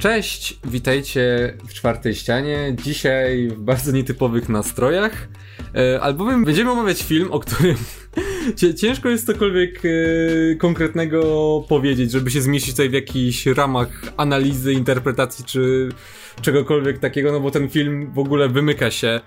Cześć, witajcie w czwartej ścianie. Dzisiaj w bardzo nietypowych nastrojach, e, albowiem będziemy omawiać film, o którym ciężko jest cokolwiek e, konkretnego powiedzieć, żeby się zmieścić tutaj w jakichś ramach analizy, interpretacji czy czegokolwiek takiego, no bo ten film w ogóle wymyka się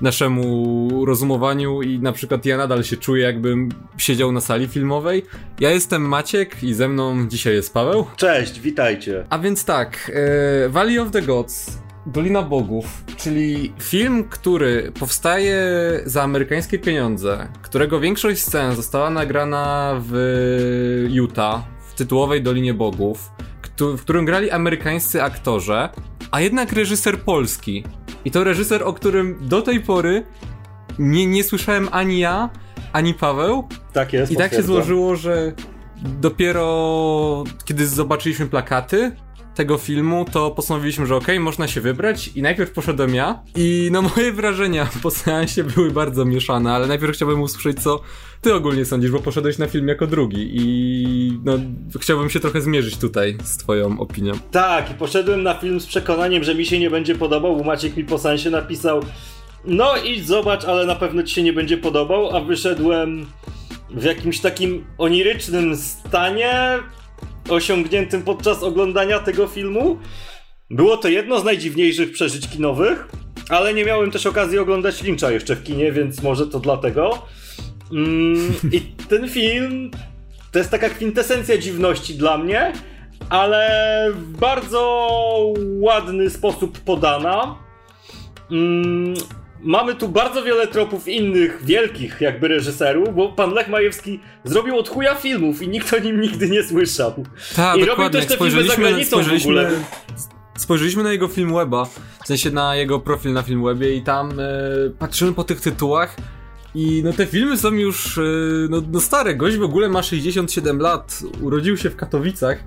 naszemu rozumowaniu i na przykład ja nadal się czuję jakbym siedział na sali filmowej. Ja jestem Maciek i ze mną dzisiaj jest Paweł. Cześć, witajcie. A więc tak, e, Valley of the Gods, Dolina Bogów, czyli film, który powstaje za amerykańskie pieniądze, którego większość scen została nagrana w Utah, w tytułowej Dolinie Bogów, w którym grali amerykańscy aktorzy, a jednak reżyser polski. I to reżyser, o którym do tej pory nie, nie słyszałem ani ja, ani Paweł. Tak jest. I tak się złożyło, że dopiero kiedy zobaczyliśmy plakaty, tego filmu, to postanowiliśmy, że okej, okay, można się wybrać i najpierw poszedłem ja i no moje wrażenia po seansie były bardzo mieszane, ale najpierw chciałbym usłyszeć, co ty ogólnie sądzisz, bo poszedłeś na film jako drugi i no chciałbym się trochę zmierzyć tutaj z twoją opinią. Tak, i poszedłem na film z przekonaniem, że mi się nie będzie podobał, bo Maciek mi po seansie napisał no idź zobacz, ale na pewno ci się nie będzie podobał, a wyszedłem w jakimś takim onirycznym stanie, osiągniętym podczas oglądania tego filmu. Było to jedno z najdziwniejszych przeżyć kinowych, ale nie miałem też okazji oglądać Lyncha jeszcze w kinie, więc może to dlatego. Mm, I ten film to jest taka kwintesencja dziwności dla mnie, ale w bardzo ładny sposób podana. Mm, mamy tu bardzo wiele tropów innych wielkich jakby reżyserów, bo pan Lech Majewski zrobił od chuja filmów i nikt o nim nigdy nie słyszał. Tak, I dokładnie. robił też te filmy za granicą w ogóle. Spojrzeliśmy na jego film weba, w sensie na jego profil na film webie i tam e, patrzymy po tych tytułach i no te filmy są już e, no, no stare. Gość w ogóle ma 67 lat, urodził się w Katowicach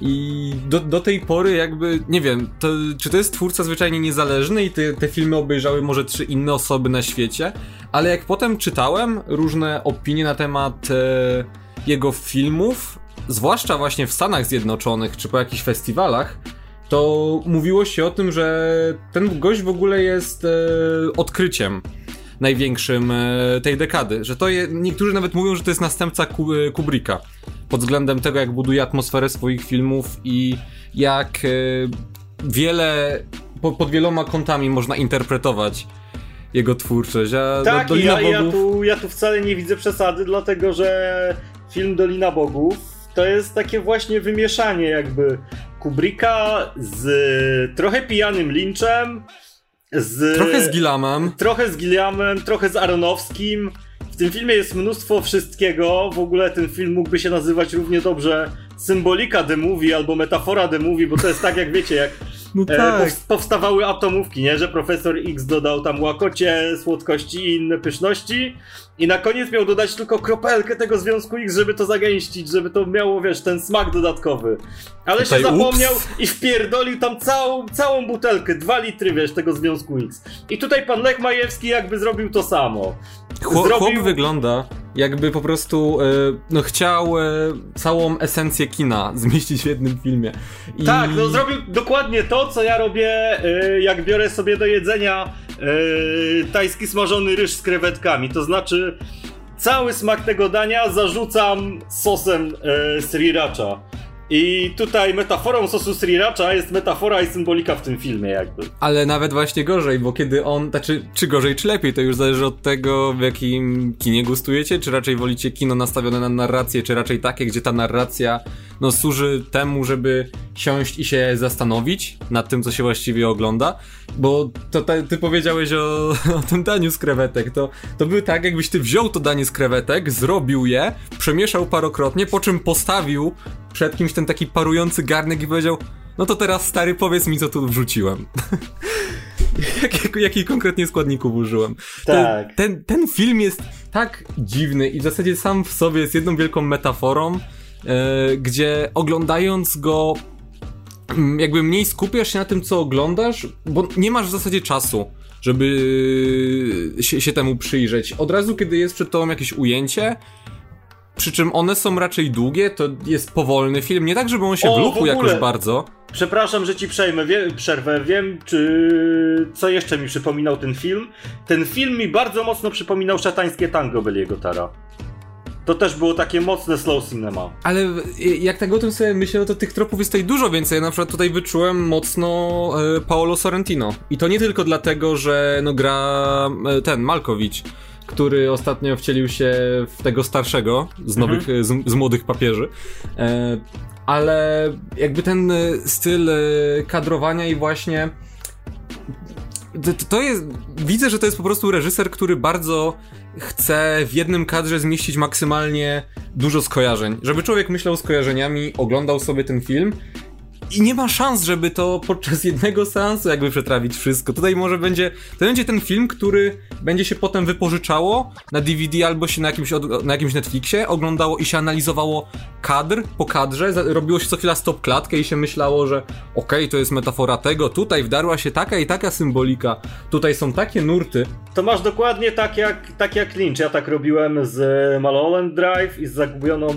i do, do tej pory jakby, nie wiem, to, czy to jest twórca zwyczajnie niezależny i te, te filmy obejrzały może trzy inne osoby na świecie, ale jak potem czytałem różne opinie na temat e, jego filmów, zwłaszcza właśnie w Stanach Zjednoczonych czy po jakichś festiwalach, to mówiło się o tym, że ten gość w ogóle jest e, odkryciem największym e, tej dekady. Że to je, niektórzy nawet mówią, że to jest następca e, Kubricka pod względem tego, jak buduje atmosferę swoich filmów i jak e, wiele, pod wieloma kątami można interpretować jego twórczość. A tak, Dolina ja, Bogów... ja, tu, ja tu wcale nie widzę przesady, dlatego że film Dolina Bogów to jest takie właśnie wymieszanie jakby Kubricka z trochę pijanym Lynchem, z... Trochę z Gilamem. Trochę z Gilamem, trochę z Aronowskim. W tym filmie jest mnóstwo wszystkiego. W ogóle ten film mógłby się nazywać równie dobrze Symbolika The Movie albo Metafora The Movie, bo to jest tak jak wiecie, jak no e, tak. powstawały atomówki, nie? Że profesor X dodał tam łakocie, słodkości i inne pyszności i na koniec miał dodać tylko kropelkę tego związku X, żeby to zagęścić, żeby to miało, wiesz, ten smak dodatkowy. Ale Tutaj, się zapomniał ups. i wpierdolił tam całą, całą butelkę, dwa litry, wiesz, tego związku X. I tutaj pan Lech Majewski jakby zrobił to samo. Chłop, zrobił... chłop wygląda jakby po prostu e, no, chciał e, całą esencję kina zmieścić w jednym filmie. I... Tak, no zrobił dokładnie to, co ja robię, e, jak biorę sobie do jedzenia tajski smażony ryż z krewetkami. To znaczy, cały smak tego dania zarzucam sosem sriracha. I tutaj metaforą sosu sriracha jest metafora i symbolika w tym filmie jakby. Ale nawet właśnie gorzej, bo kiedy on, znaczy czy gorzej czy lepiej, to już zależy od tego w jakim kinie gustujecie, czy raczej wolicie kino nastawione na narrację, czy raczej takie, gdzie ta narracja no służy temu, żeby siąść i się zastanowić nad tym, co się właściwie ogląda, bo to te, ty powiedziałeś o, o tym daniu z krewetek, to, to był tak, jakbyś ty wziął to danie z krewetek, zrobił je, przemieszał parokrotnie, po czym postawił przed kimś ten taki parujący garnek i powiedział no to teraz stary powiedz mi co tu wrzuciłem. Jak, jakich konkretnie składników użyłem. Tak. Ten, ten, ten, film jest tak dziwny i w zasadzie sam w sobie jest jedną wielką metaforą, gdzie oglądając go mm, jakby mniej skupiasz się na tym, co oglądasz, bo nie masz w zasadzie czasu, żeby się, się temu przyjrzeć. Od razu, kiedy jest przed tobą jakieś ujęcie, przy czym one są raczej długie, to jest powolny film, nie tak, żeby on się O, wlókł jakoś bardzo. Przepraszam, że ci przejmę, wie, przerwę. Wiem, czy co jeszcze mi przypominał ten film. Ten film mi bardzo mocno przypominał szatańskie tango Beliego Tara. To też było takie mocne slow cinema. Ale jak tak o tym sobie myślę, no to tych tropów jest tutaj dużo więcej. Ja na przykład tutaj wyczułem mocno e, Paolo Sorrentino. I to nie tylko dlatego, że no gra e, ten Malkowicz, który ostatnio wcielił się w tego starszego z nowych, z, z młodych papieży. E, ale jakby ten e, styl e, kadrowania i właśnie to, to jest. Widzę, że to jest po prostu reżyser, który bardzo chce w jednym kadrze zmieścić maksymalnie dużo skojarzeń. Żeby człowiek myślał skojarzeniami, oglądał sobie ten film. I nie ma szans, żeby to podczas jednego seansu jakby przetrawić wszystko. Tutaj może będzie, to będzie ten film, który będzie się potem wypożyczało na DVD albo się na jakimś, na jakimś Netflixie, oglądało i się analizowało kadr po kadrze, robiło się co chwila stop klatkę i się myślało, że okej, to jest metafora tego, tutaj wdarła się taka i taka symbolika, tutaj są takie nurty, To masz dokładnie tak jak, tak jak Lynch. Ja tak robiłem z Mulholland Drive i z zagubioną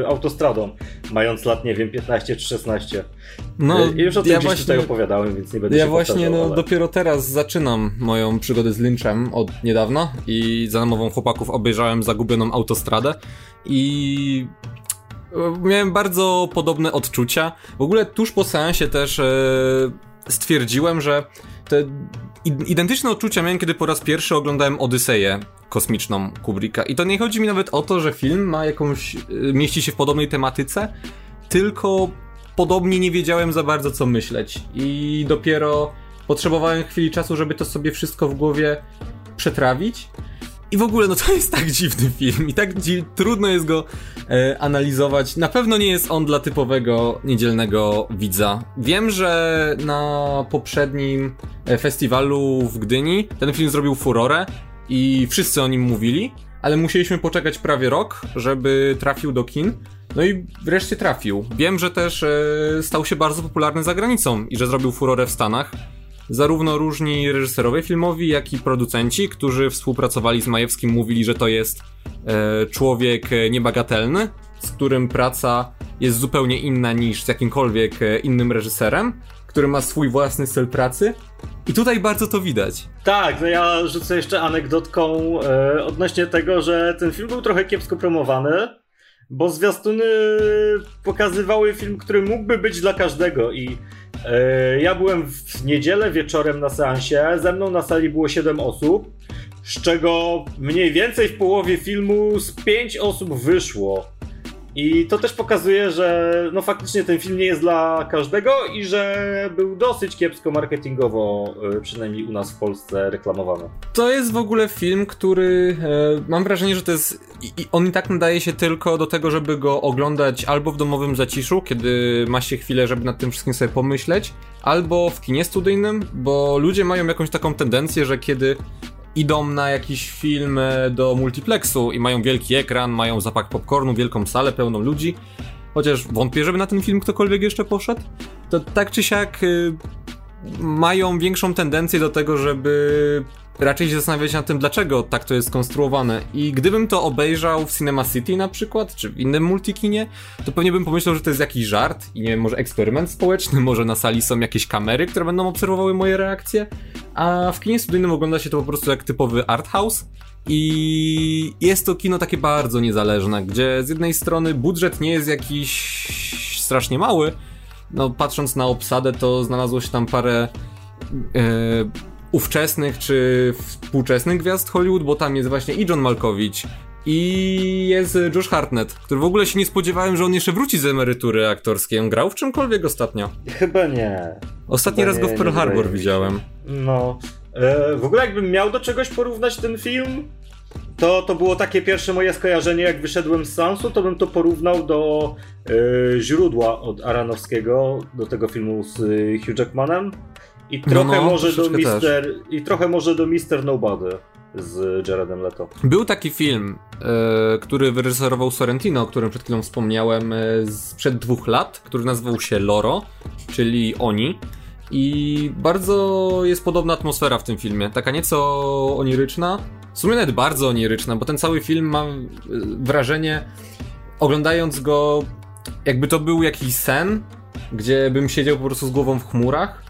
y, autostradą, mając lat, nie wiem, 15 czy 16. No, I już o tym ja właśnie, tutaj opowiadałem, więc nie będę ja właśnie no, ale... dopiero teraz zaczynam moją przygodę z Lynchem od niedawna i za namową chłopaków obejrzałem Zagubioną Autostradę i e, miałem bardzo podobne odczucia. W ogóle tuż po seansie też e, stwierdziłem, że te identyczne odczucia miałem, kiedy po raz pierwszy oglądałem Odyseję kosmiczną Kubricka. I to nie chodzi mi nawet o to, że film ma jakąś, e, mieści się w podobnej tematyce, tylko podobnie nie wiedziałem za bardzo co myśleć. I dopiero potrzebowałem chwili czasu, żeby to sobie wszystko w głowie przetrawić. I w ogóle, no to jest tak dziwny film i tak dzi- trudno jest go e, analizować. Na pewno nie jest on dla typowego niedzielnego widza. Wiem, że na poprzednim e, festiwalu w Gdyni ten film zrobił furorę i wszyscy o nim mówili, ale musieliśmy poczekać prawie rok, żeby trafił do kin. No i wreszcie trafił. Wiem, że też e, stał się bardzo popularny za granicą i że zrobił furorę w Stanach. Zarówno różni reżyserowie filmowi, jak i producenci, którzy współpracowali z Majewskim, mówili, że to jest e, człowiek e, niebagatelny, z którym praca jest zupełnie inna niż z jakimkolwiek e, innym reżyserem, który ma swój własny styl pracy. I tutaj bardzo to widać. Tak, no ja rzucę jeszcze anegdotką e, odnośnie tego, że ten film był trochę kiepsko promowany, bo zwiastuny pokazywały film, który mógłby być dla każdego i e, ja byłem w niedzielę wieczorem na seansie, ze mną na sali było 7 osób, z czego mniej więcej w połowie filmu z 5 osób wyszło. I to też pokazuje, że no faktycznie ten film nie jest dla każdego i że był dosyć kiepsko marketingowo, y, przynajmniej u nas w Polsce, reklamowany. To jest w ogóle film, który e, mam wrażenie, że to jest. I on i tak nadaje się tylko do tego, żeby go oglądać albo w domowym zaciszu, kiedy ma się chwilę, żeby nad tym wszystkim sobie pomyśleć, albo w kinie studyjnym, bo ludzie mają jakąś taką tendencję, że kiedy idą na jakiś film e, do multiplexu i mają wielki ekran, mają zapach popcornu, wielką salę pełną ludzi, chociaż wątpię, żeby na ten film ktokolwiek jeszcze poszedł, to tak czy siak y, mają większą tendencję do tego, żeby raczej się zastanawiać nad tym, dlaczego tak to jest skonstruowane. I gdybym to obejrzał w Cinema City na przykład, czy w innym multikinie, to pewnie bym pomyślał, że to jest jakiś żart i nie wiem, może eksperyment społeczny, może na sali są jakieś kamery, które będą obserwowały moje reakcje, a w kinie studyjnym ogląda się to po prostu jak typowy art house. I jest to kino takie bardzo niezależne, gdzie z jednej strony budżet nie jest jakiś strasznie mały, no patrząc na obsadę, to znalazło się tam parę e, ówczesnych czy współczesnych gwiazd Hollywood, bo tam jest właśnie i John Malkovich, i jest Josh Hartnett, który w ogóle się nie spodziewałem, że on jeszcze wróci z emerytury aktorskiej. On grał w czymkolwiek ostatnio. Chyba nie. Ostatni Chyba raz go nie, w Pearl Harbor widziałem. No. E, w ogóle jakbym miał do czegoś porównać ten film, to to było takie pierwsze moje skojarzenie, jak wyszedłem z Sansu, to bym to porównał do e, źródła od Aranowskiego, do tego filmu z e, Hugh Jackmanem. I trochę no, może do Mister. I trochę może do Mister Nobody z Jaredem Leto. Był taki film, e, który wyreżyserował Sorrentino, o którym przed chwilą wspomniałem, e, sprzed dwóch lat, który nazywał się Loro, czyli Oni. I bardzo jest podobna atmosfera w tym filmie. Taka nieco oniryczna, W sumie nawet bardzo oniryczna, bo ten cały film mam y, wrażenie, oglądając go, jakby to był jakiś sen, gdzie bym siedział po prostu z głową w chmurach.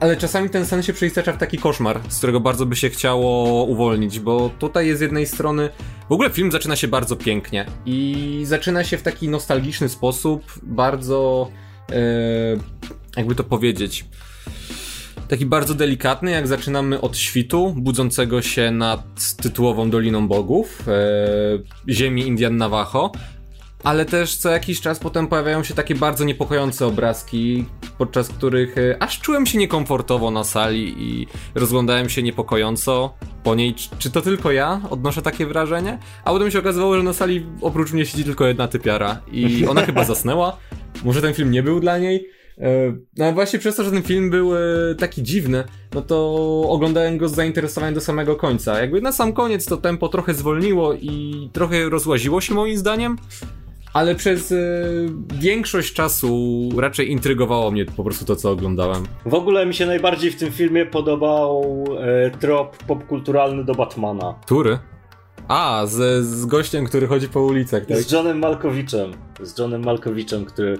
Ale czasami ten sen się przeistacza w taki koszmar, z którego bardzo by się chciało uwolnić, bo tutaj jest z jednej strony. W ogóle film zaczyna się bardzo pięknie i zaczyna się w taki nostalgiczny sposób, bardzo. E, jakby to powiedzieć. Taki bardzo delikatny, jak zaczynamy od świtu, budzącego się nad tytułową Doliną Bogów, e, ziemi Indian Navajo, ale też co jakiś czas potem pojawiają się takie bardzo niepokojące obrazki, podczas których e, aż czułem się niekomfortowo na sali i rozglądałem się niepokojąco po niej. Czy to tylko ja odnoszę takie wrażenie? A potem się okazywało, że na sali oprócz mnie siedzi tylko jedna typiara i ona chyba zasnęła. Może ten film nie był dla niej. E, no ale właśnie przez to, że ten film był e, taki dziwny, no to oglądałem go z zainteresowaniem do samego końca. Jakby na sam koniec to tempo trochę zwolniło i trochę rozłaziło się moim zdaniem, ale przez e, większość czasu raczej intrygowało mnie po prostu to, co oglądałem. W ogóle mi się najbardziej w tym filmie podobał e, trop popkulturalny do Batmana. Który? A, z, z gościem, który chodzi po ulicach, tak? Z Johnem Malkowiczem. Z Johnem Malkowiczem, który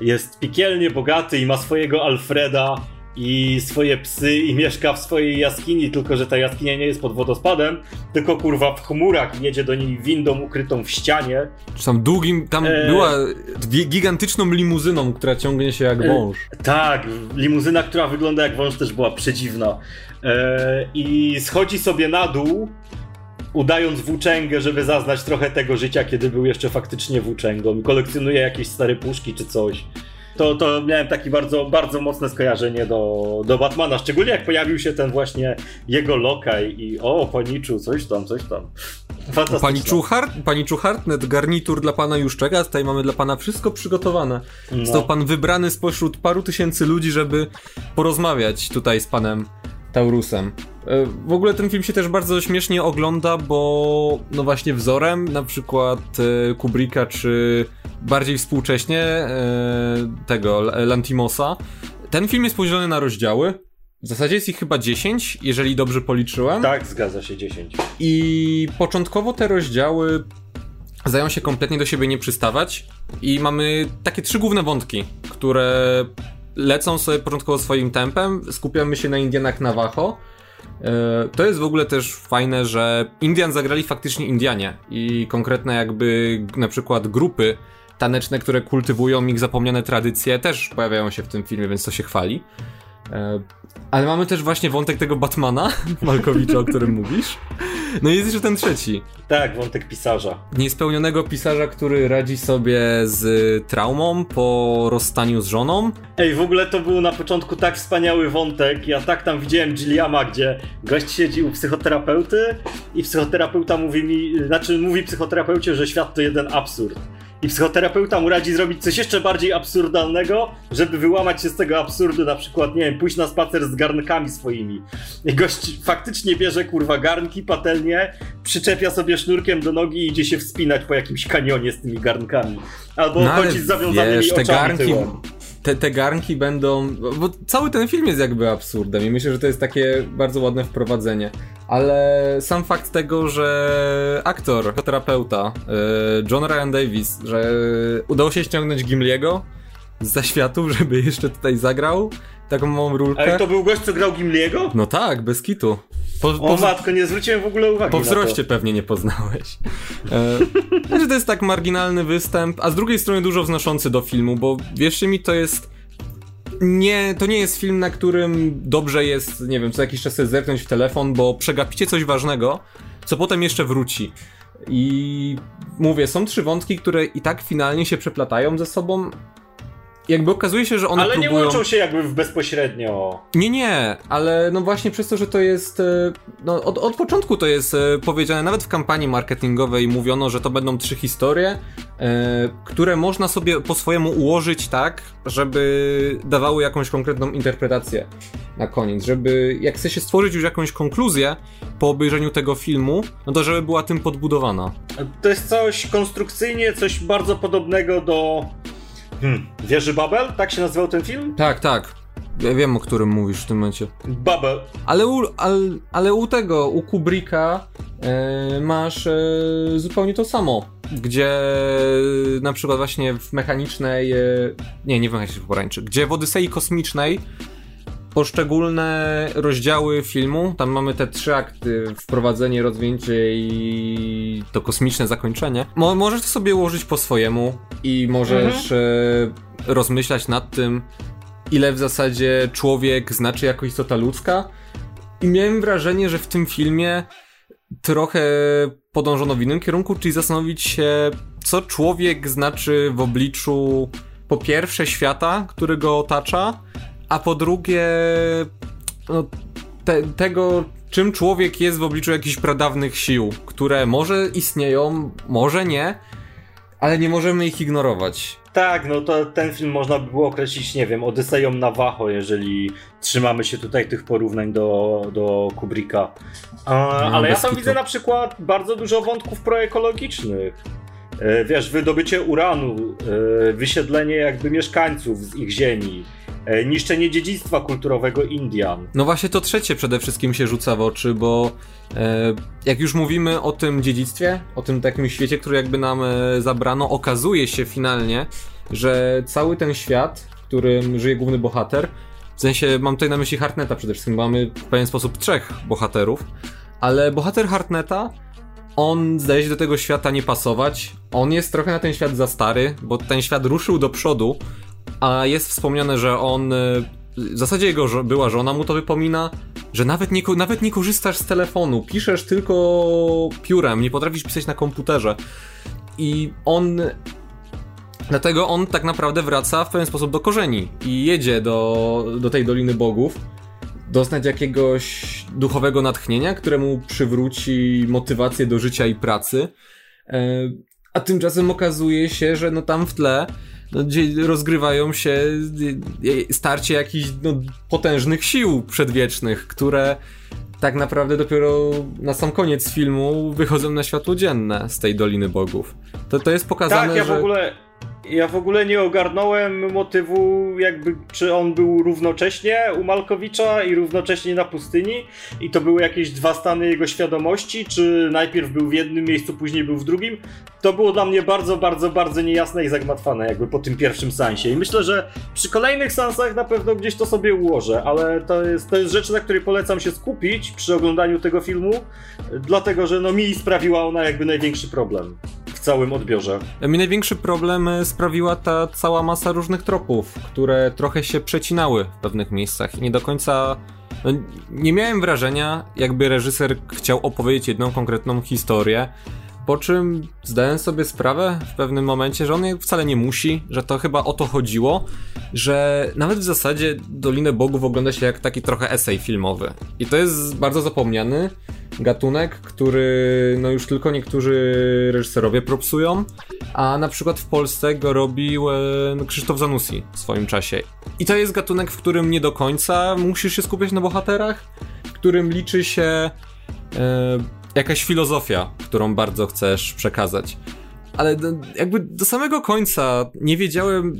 jest piekielnie bogaty i ma swojego Alfreda i swoje psy i mieszka w swojej jaskini, tylko że ta jaskinia nie jest pod wodospadem, tylko kurwa w chmurach jedzie do niej windą ukrytą w ścianie. Czy tam długim, tam e... była gigantyczną limuzyną, która ciągnie się jak e, wąż. E... Tak, limuzyna, która wygląda jak wąż też była przedziwna. E... I schodzi sobie na dół udając włóczęgę, żeby zaznać trochę tego życia, kiedy był jeszcze faktycznie włóczęgą. Kolekcjonuje jakieś stare puszki czy coś. To, to miałem takie bardzo, bardzo mocne skojarzenie do, do Batmana, szczególnie jak pojawił się ten właśnie jego lokaj i o, paniczu, coś tam, coś tam. Pani Czuchart, pani Czuchart, garnitur dla pana Juszczeka, tutaj mamy dla pana wszystko przygotowane. No. Został pan wybrany spośród paru tysięcy ludzi, żeby porozmawiać tutaj z panem Taurusem. E, w ogóle ten film się też bardzo śmiesznie ogląda, bo no właśnie wzorem na przykład e, Kubricka czy bardziej współcześnie e, tego Lantimosa, ten film jest podzielony na rozdziały. W zasadzie jest ich chyba 10, jeżeli dobrze policzyłem. Tak, zgadza się, 10. I początkowo te rozdziały zdają się kompletnie do siebie nie przystawać i mamy takie trzy główne wątki, które lecą sobie początkowo swoim tempem, skupiamy się na Indianach Navajo. E, to jest w ogóle też fajne, że Indian zagrali faktycznie Indianie i konkretne jakby na przykład grupy taneczne, które kultywują ich zapomniane tradycje też pojawiają się w tym filmie, więc to się chwali. E, ale mamy też właśnie wątek tego Batmana, Malkowicza, o którym mówisz. No i jest jeszcze ten trzeci. Tak, wątek pisarza. Niespełnionego pisarza, który radzi sobie z traumą po rozstaniu z żoną. Ej, w ogóle to był na początku tak wspaniały wątek. Ja tak tam widziałem Gilliama, gdzie gość siedzi u psychoterapeuty i psychoterapeuta mówi mi, znaczy mówi psychoterapeucie, że świat to jeden absurd. I psychoterapeuta mu radzi zrobić coś jeszcze bardziej absurdalnego, żeby wyłamać się z tego absurdu, na przykład, nie wiem, pójść na spacer z garnkami swoimi. I gość faktycznie bierze, kurwa, garnki, patelnie, przyczepia sobie sznurkiem do nogi i idzie się wspinać po jakimś kanionie z tymi garnkami. Albo no, chodzi z zawiązanymi wiesz, oczami te garnki, tyłem te, te garnki będą. Bo cały ten film jest jakby absurdem i myślę, że to jest takie bardzo ładne wprowadzenie. Ale sam fakt tego, że aktor, terapeuta, e, John Ryan Davis, że udało się ściągnąć Gimliego z zaświatów, żeby jeszcze tutaj zagrał taką małą rulkę. Ale to był gość, co grał Gimliego? No tak, bez kitu. Po, o po, matko, nie zwróciłem w ogóle uwagi Po wzroście pewnie nie poznałeś. E, znaczy to jest tak marginalny występ, a z drugiej strony dużo wznoszący do filmu, bo wierzcie mi, to jest... Nie, to nie jest film, na którym dobrze jest, nie wiem, co jakiś czas zerknąć w telefon, bo przegapicie coś ważnego, co potem jeszcze wróci. I mówię, są trzy wątki, które i tak finalnie się przeplatają ze sobą, jakby okazuje się, że one Ale próbują... nie łączą się jakby w bezpośrednio. Nie, nie, ale no właśnie przez to, że to jest... E, no od, od początku to jest e, powiedziane, nawet w kampanii marketingowej mówiono, że to będą trzy historie, e, które można sobie po swojemu ułożyć tak, żeby dawały jakąś konkretną interpretację na koniec, żeby jak chce się stworzyć już jakąś konkluzję po obejrzeniu tego filmu, no to żeby była tym podbudowana. To jest coś konstrukcyjnie, coś bardzo podobnego do Hmm. Wieży Babel? Tak się nazywał ten film? Tak, tak. Ja wiem, o którym mówisz w tym momencie. Babel. Ale u, ale, ale u tego, u Kubricka e, masz e, zupełnie to samo. Gdzie na przykład właśnie w mechanicznej, e, nie, nie w mechanicznej pomarańczy, gdzie w Odysei Kosmicznej poszczególne rozdziały filmu, tam mamy te trzy akty, wprowadzenie, rozwinięcie i to kosmiczne zakończenie. Mo możesz to sobie ułożyć po swojemu i możesz mhm. e, rozmyślać nad tym, ile w zasadzie człowiek znaczy jako istota ludzka. I miałem wrażenie, że w tym filmie trochę podążono w innym kierunku, czyli zastanowić się, co człowiek znaczy w obliczu po pierwsze świata, który go otacza, a po drugie no, te, tego, czym człowiek jest w obliczu jakichś pradawnych sił, które może istnieją, może nie, ale nie możemy ich ignorować. Tak, no to ten film można by było określić, nie wiem, Odyseją Navajo, jeżeli trzymamy się tutaj tych porównań do, do Kubricka. no, ale ja tam widzę na przykład bardzo dużo wątków proekologicznych. E, wiesz, wydobycie uranu, e, wysiedlenie jakby mieszkańców z ich ziemi, niszczenie dziedzictwa kulturowego Indian. No właśnie to trzecie przede wszystkim się rzuca w oczy, bo jak już mówimy o tym dziedzictwie, o tym takim świecie, który jakby nam zabrano, okazuje się finalnie, że cały ten świat, w którym żyje główny bohater, w sensie mam tutaj na myśli Hartneta przede wszystkim, mamy w pewien sposób trzech bohaterów, ale bohater Hartneta on zdaje się do tego świata nie pasować. On jest trochę na ten świat za stary, bo ten świat ruszył do przodu, a jest wspomniane, że on. Y, w zasadzie jego była żona mu to wypomina, że nawet nie, nawet nie korzystasz z telefonu, piszesz tylko piórem, nie potrafisz pisać na komputerze. I on Dlatego on tak naprawdę wraca w pewien sposób do korzeni i jedzie do, do tej Doliny Bogów, doznać jakiegoś duchowego natchnienia, któremu przywróci motywację do życia i pracy. E, a tymczasem okazuje się, że no tam w tle no, gdzie rozgrywają się e, starcie jakichś no, potężnych sił przedwiecznych, które tak naprawdę dopiero na sam koniec filmu wychodzą na światło dzienne z tej Doliny Bogów. To, to jest pokazane, tak, ja że... w ogóle ja w ogóle nie ogarnąłem motywu, jakby, czy on był równocześnie u Malkowicza i równocześnie na pustyni, i to były jakieś dwa stany jego świadomości, czy najpierw był w jednym miejscu, później był w drugim. To było dla mnie bardzo, bardzo, bardzo niejasne i zagmatwane, jakby po tym pierwszym sensie. I myślę, że przy kolejnych sensach na pewno gdzieś to sobie ułożę, ale to jest, to jest rzecz, na której polecam się skupić przy oglądaniu tego filmu, dlatego że no mi sprawiła ona jakby największy problem w całym odbiorze. Mi największy problem sprawiła ta cała masa różnych tropów, które trochę się przecinały w pewnych miejscach i nie do końca. No, nie miałem wrażenia, jakby reżyser chciał opowiedzieć jedną konkretną historię, po czym zdałem sobie sprawę w pewnym momencie, że on wcale nie musi, że to chyba o to chodziło, że nawet w zasadzie Dolinę Bogów ogląda się jak taki trochę esej filmowy. I to jest bardzo zapomniany gatunek, który no już tylko niektórzy reżyserowie propsują, a na przykład w Polsce go robił e, no, Krzysztof Zanussi w swoim czasie. I to jest gatunek, w którym nie do końca musisz się skupiać na bohaterach, w którym liczy się e, jakaś filozofia, którą bardzo chcesz przekazać. Ale do, jakby do samego końca nie wiedziałem,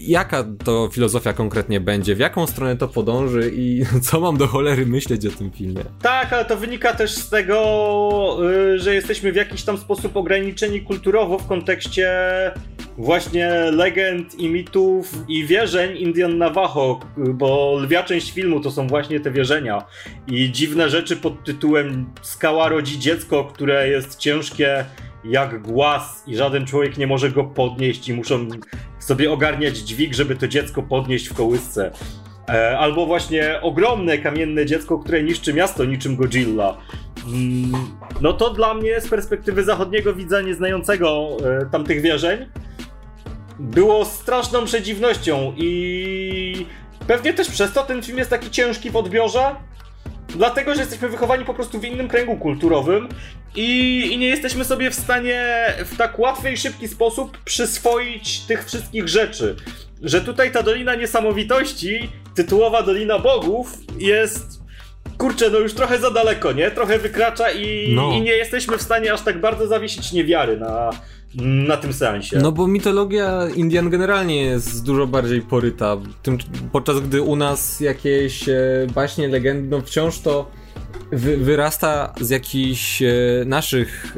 jaka to filozofia konkretnie będzie, w jaką stronę to podąży i co mam do cholery myśleć o tym filmie. Tak, ale to wynika też z tego, y, że jesteśmy w jakiś tam sposób ograniczeni kulturowo w kontekście właśnie legend i mitów i wierzeń Indian Navajo, bo lwia część filmu to są właśnie te wierzenia i dziwne rzeczy pod tytułem Skała rodzi dziecko, które jest ciężkie jak głaz i żaden człowiek nie może go podnieść i muszą sobie ogarniać dźwig, żeby to dziecko podnieść w kołysce. E, albo właśnie ogromne kamienne dziecko, które niszczy miasto niczym Godzilla. Mm, no to dla mnie z perspektywy zachodniego widza nieznającego e, tamtych wierzeń było straszną przedziwnością i pewnie też przez to ten film jest taki ciężki w odbiorze, Dlatego, że jesteśmy wychowani po prostu w innym kręgu kulturowym i, i, nie jesteśmy sobie w stanie w tak łatwy i szybki sposób przyswoić tych wszystkich rzeczy. Że tutaj ta Dolina Niesamowitości, tytułowa Dolina Bogów, jest kurczę, no już trochę za daleko, nie? Trochę wykracza i, no. i nie jesteśmy w stanie aż tak bardzo zawiesić niewiary na, na tym sensie. No bo mitologia Indian generalnie jest dużo bardziej poryta, tym, podczas gdy u nas jakieś e, baśnie, legendy, no wciąż to wy, wyrasta z jakichś e, naszych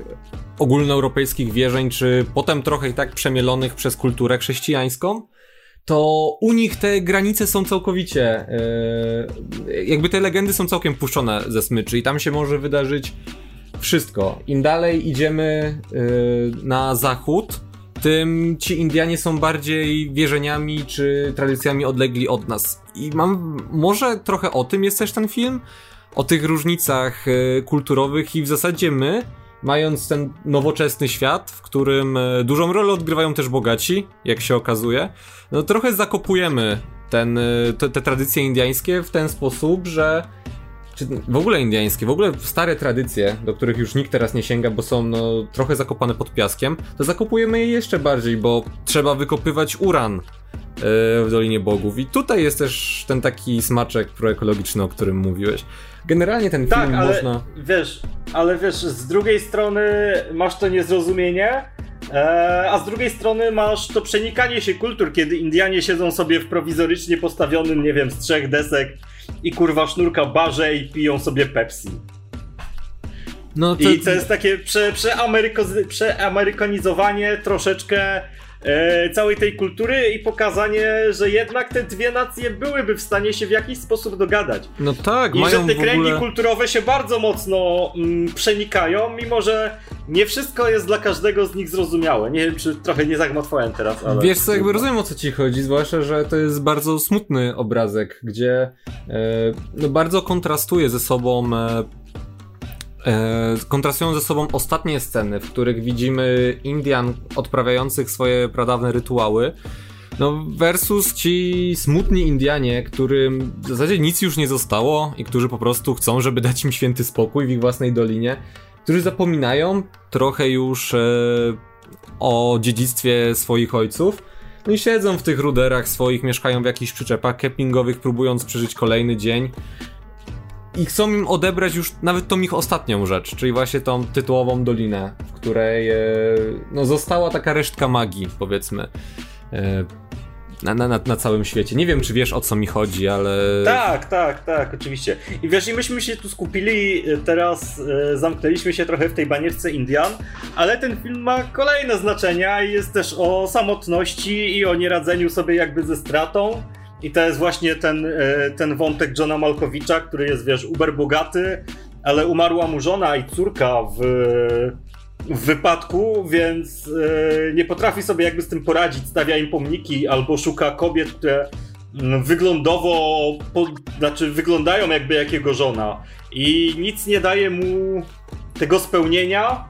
ogólnoeuropejskich wierzeń, czy potem trochę i tak przemielonych przez kulturę chrześcijańską, to u nich te granice są całkowicie, e, jakby te legendy są całkiem puszczone ze smyczy i tam się może wydarzyć wszystko. Im dalej idziemy yy, na zachód, tym ci Indianie są bardziej wierzeniami czy tradycjami odlegli od nas. I mam, może trochę o tym jest też ten film, o tych różnicach yy, kulturowych i w zasadzie my, mając ten nowoczesny świat, w którym yy, dużą rolę odgrywają też bogaci, jak się okazuje, no trochę zakopujemy ten, y, te, te tradycje indiańskie w ten sposób, że czy w ogóle indiańskie, w ogóle stare tradycje, do których już nikt teraz nie sięga, bo są no, trochę zakopane pod piaskiem, to zakopujemy je jeszcze bardziej, bo trzeba wykopywać uran yy, w Dolinie Bogów. I tutaj jest też ten taki smaczek proekologiczny, o którym mówiłeś. Generalnie ten tak, film ale, można. Wiesz, ale wiesz, z drugiej strony masz to niezrozumienie. E, a z drugiej strony masz to przenikanie się kultur, kiedy Indianie siedzą sobie w prowizorycznie postawionym, nie wiem, z trzech desek i kurwa sznurka barze i piją sobie Pepsi. No to... I to jest takie prze, przeamerykanizowanie troszeczkę e, całej tej kultury i pokazanie, że jednak te dwie nacje byłyby w stanie się w jakiś sposób dogadać. No tak, I mają że te kręgi ogóle... kulturowe się bardzo mocno mm, przenikają, mimo że nie wszystko jest dla każdego z nich zrozumiałe. Nie wiem, czy trochę nie zagmatwałem teraz, ale... Wiesz co, jakby rozumiem o co ci chodzi, zwłaszcza, że to jest bardzo smutny obrazek, gdzie e, no, bardzo kontrastuje ze sobą e, kontrastują ze sobą ostatnie sceny, w których widzimy Indian odprawiających swoje pradawne rytuały, no versus ci smutni Indianie, którym w zasadzie nic już nie zostało i którzy po prostu chcą, żeby dać im święty spokój w ich własnej dolinie którzy zapominają trochę już e, o dziedzictwie swoich ojców. No i siedzą w tych ruderach swoich, mieszkają w jakichś przyczepach kempingowych, próbując przeżyć kolejny dzień. I chcą im odebrać już nawet tą ich ostatnią rzecz, czyli właśnie tą tytułową dolinę, w której e, no, została taka resztka magii, powiedzmy. E, na, na, na, całym świecie. Nie wiem, czy wiesz o co mi chodzi, ale. Tak, tak, tak, oczywiście. I wiesz, i myśmy się tu skupili, y, teraz e, zamknęliśmy się trochę w tej banierce Indian, ale ten film ma kolejne znaczenia i jest też o samotności i o nieradzeniu sobie jakby ze stratą. I to jest właśnie ten, e, ten wątek Johna Malkowicza, który jest, wiesz, uber bogaty, ale umarła mu żona i córka w w wypadku, więc yy, nie potrafi sobie jakby z tym poradzić. Stawia im pomniki albo szuka kobiet, które wyglądowo, po, znaczy wyglądają jakby jak jego żona. I nic nie daje mu tego spełnienia,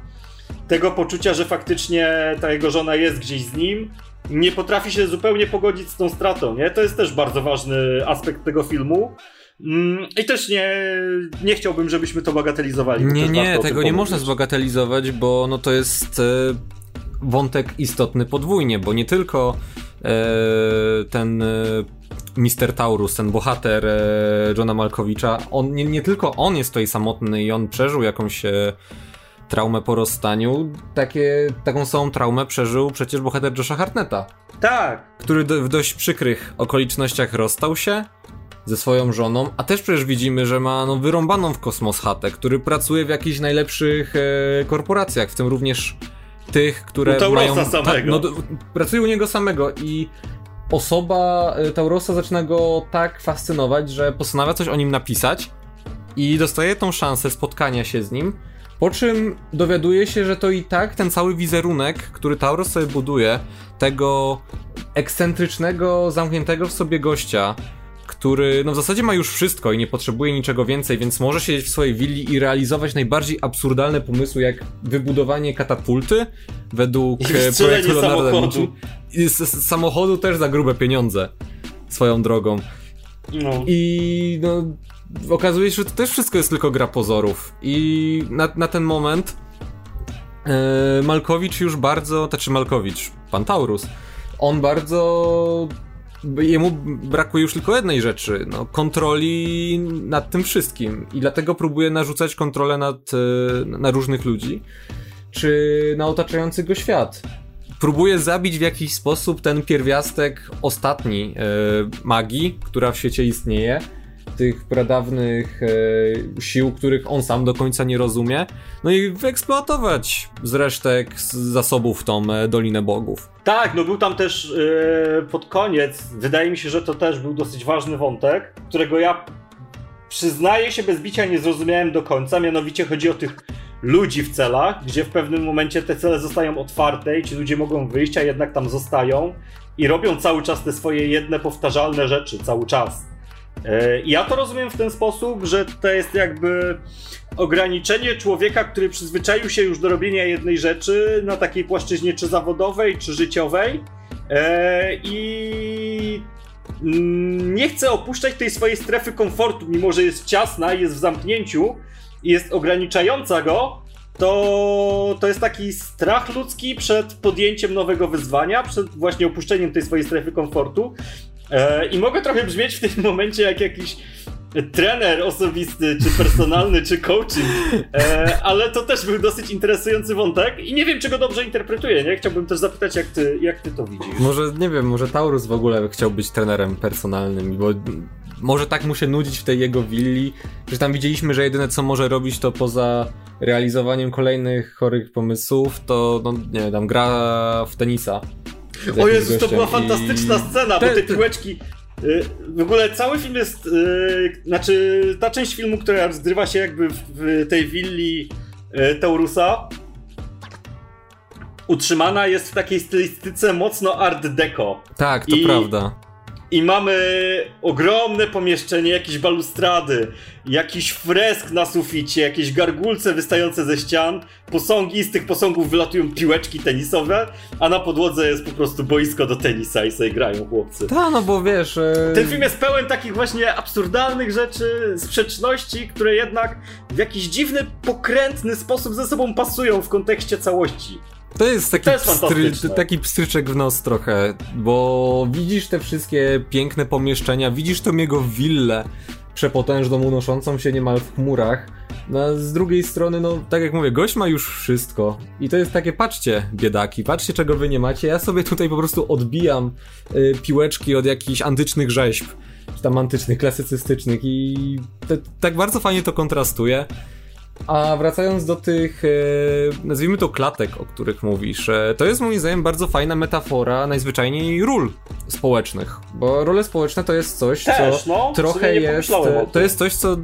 tego poczucia, że faktycznie ta jego żona jest gdzieś z nim. Nie potrafi się zupełnie pogodzić z tą stratą, nie? To jest też bardzo ważny aspekt tego filmu. Mm, I też nie, nie chciałbym, żebyśmy to bagatelizowali. Nie, nie, tego nie można zbagatelizować, bo no to jest e, wątek istotny podwójnie, bo nie tylko e, ten e, Mister Taurus, ten bohater Johna Malkowicza, on, nie, nie tylko on jest tutaj samotny i on przeżył jakąś traumę po rozstaniu, takie, taką samą traumę przeżył przecież bohater Josha Hartnetta. Tak. Który do, w dość przykrych okolicznościach rozstał się, ze swoją żoną, a też przecież widzimy, że ma no, wyrąbaną w kosmos chatę, który pracuje w jakichś najlepszych e, korporacjach, w tym również tych, które u mają... samego. no, pracuje u niego samego i osoba e, Taurosa zaczyna go tak fascynować, że postanawia coś o nim napisać i dostaje tą szansę spotkania się z nim, po czym dowiaduje się, że to i tak ten cały wizerunek, który Tauros sobie buduje, tego ekscentrycznego, zamkniętego w sobie gościa, który no w zasadzie ma już wszystko i nie potrzebuje niczego więcej, więc może siedzieć w swojej willi i realizować najbardziej absurdalne pomysły, jak wybudowanie katapulty według e, projektu Leonardo da Vinci. I z, z samochodu też za grube pieniądze swoją drogą. No. I no, okazuje się, że to też wszystko jest tylko gra pozorów. I na, na ten moment e, Malkowicz już bardzo, znaczy Malkowicz, pan Taurus, on bardzo jemu brakuje już tylko jednej rzeczy, no, kontroli nad tym wszystkim i dlatego próbuje narzucać kontrolę nad, e, na różnych ludzi. czy na otaczający go świat. Próbuje zabić w jakiś sposób ten pierwiastek ostatni e, magii, która w świecie istnieje, tych pradawnych e, sił, których on sam do końca nie rozumie, no i wyeksploatować z resztek z zasobów tą e, Dolinę Bogów. Tak, no był tam też e, pod koniec, wydaje mi się, że to też był dosyć ważny wątek, którego ja przyznaję się bez bicia nie zrozumiałem do końca, mianowicie chodzi o tych ludzi w celach, gdzie w pewnym momencie te cele zostają otwarte i ci ludzie mogą wyjść, a jednak tam zostają i robią cały czas te swoje jedne powtarzalne rzeczy, cały czas. E, ja to rozumiem w ten sposób, że to jest jakby ograniczenie człowieka, który przyzwyczaił się już do robienia jednej rzeczy na takiej płaszczyźnie czy zawodowej, czy życiowej e, i nie chce opuszczać tej swojej strefy komfortu, mimo że jest ciasna, jest w zamknięciu jest ograniczająca go, to, to jest taki strach ludzki przed podjęciem nowego wyzwania, przed właśnie opuszczeniem tej swojej strefy komfortu. E, I mogę trochę brzmieć w tym momencie jak jakiś trener osobisty, czy personalny, czy coaching, e, ale to też był dosyć interesujący wątek i nie wiem, czy go dobrze interpretuję, nie? Chciałbym też zapytać, jak ty, jak ty to widzisz. Może, nie wiem, może Taurus w ogóle chciał być trenerem personalnym, bo może tak mu się nudzić w tej jego willi, że tam widzieliśmy, że jedyne co może robić to poza realizowaniem kolejnych chorych pomysłów, to no, nie wiem, tam gra w tenisa. O Jezus, to była fantastyczna scena, te, bo te piłeczki y, w ogóle cały film jest. Yy, znaczy, ta część filmu, która rozgrywa się jakby w, tej willi yy, Taurusa, utrzymana jest w takiej stylistyce mocno art deco. Tak, to I, prawda. I mamy ogromne pomieszczenie, jakieś balustrady, jakiś fresk na suficie, jakieś gargulce wystające ze ścian, posągi, z tych posągów wylatują piłeczki tenisowe, a na podłodze jest po prostu boisko do tenisa i sobie grają chłopcy. Tak, no bo wiesz... Yy... Ten film jest pełen takich właśnie absurdalnych rzeczy, sprzeczności, które jednak w jakiś dziwny, pokrętny sposób ze sobą pasują w kontekście całości. To jest taki, to jest pstry, taki pstryczek w nos trochę, bo widzisz te wszystkie piękne pomieszczenia, widzisz tą jego willę przepotężną, unoszącą się niemal w chmurach. No, z drugiej strony, no, tak jak mówię, gość ma już wszystko. I to jest takie, patrzcie, biedaki, patrzcie, czego wy nie macie. Ja sobie tutaj po prostu odbijam y, piłeczki od jakichś antycznych rzeźb, czy tam antycznych, klasycystycznych i te, tak bardzo fajnie to kontrastuje. A wracając do tych, e, nazwijmy to klatek, o których mówisz, e, to jest moim zdaniem bardzo fajna metafora najzwyczajniej ról społecznych, bo role społeczne to jest coś, Też, co no, trochę jest, to jest coś, co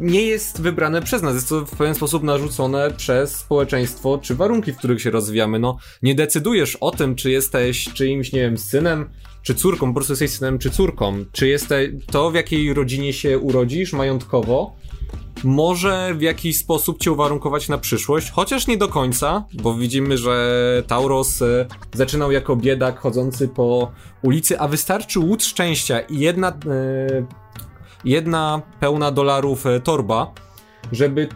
nie jest wybrane przez nas, jest to w pewien sposób narzucone przez społeczeństwo, czy warunki, w których się rozwijamy. No, nie decydujesz o tym, czy jesteś czyimś, nie wiem, synem, czy córką, po prostu jesteś synem czy córką, czy jesteś to, w jakiej rodzinie się urodzisz majątkowo, może w jakiś sposób cię uwarunkować na przyszłość, chociaż nie do końca, bo widzimy, że Tauros e, zaczynał jako biedak chodzący po ulicy, a wystarczy łód szczęścia i jedna, e, jedna pełna dolarów e, torba, żeby